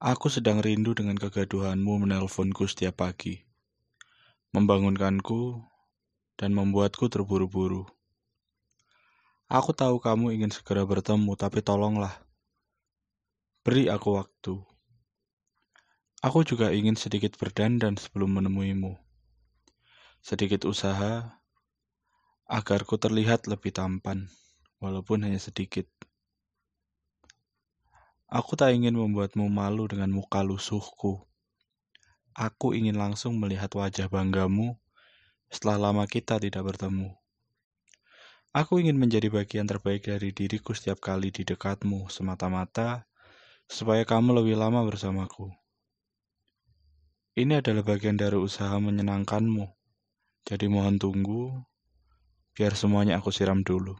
Aku sedang rindu dengan kegaduhanmu menelponku setiap pagi, membangunkanku, dan membuatku terburu-buru. Aku tahu kamu ingin segera bertemu, tapi tolonglah, beri aku waktu. Aku juga ingin sedikit berdandan sebelum menemuimu. Sedikit usaha agar ku terlihat lebih tampan, walaupun hanya sedikit. Aku tak ingin membuatmu malu dengan muka lusuhku. Aku ingin langsung melihat wajah banggamu setelah lama kita tidak bertemu. Aku ingin menjadi bagian terbaik dari diriku setiap kali di dekatmu, semata-mata supaya kamu lebih lama bersamaku. Ini adalah bagian dari usaha menyenangkanmu, jadi mohon tunggu, biar semuanya aku siram dulu.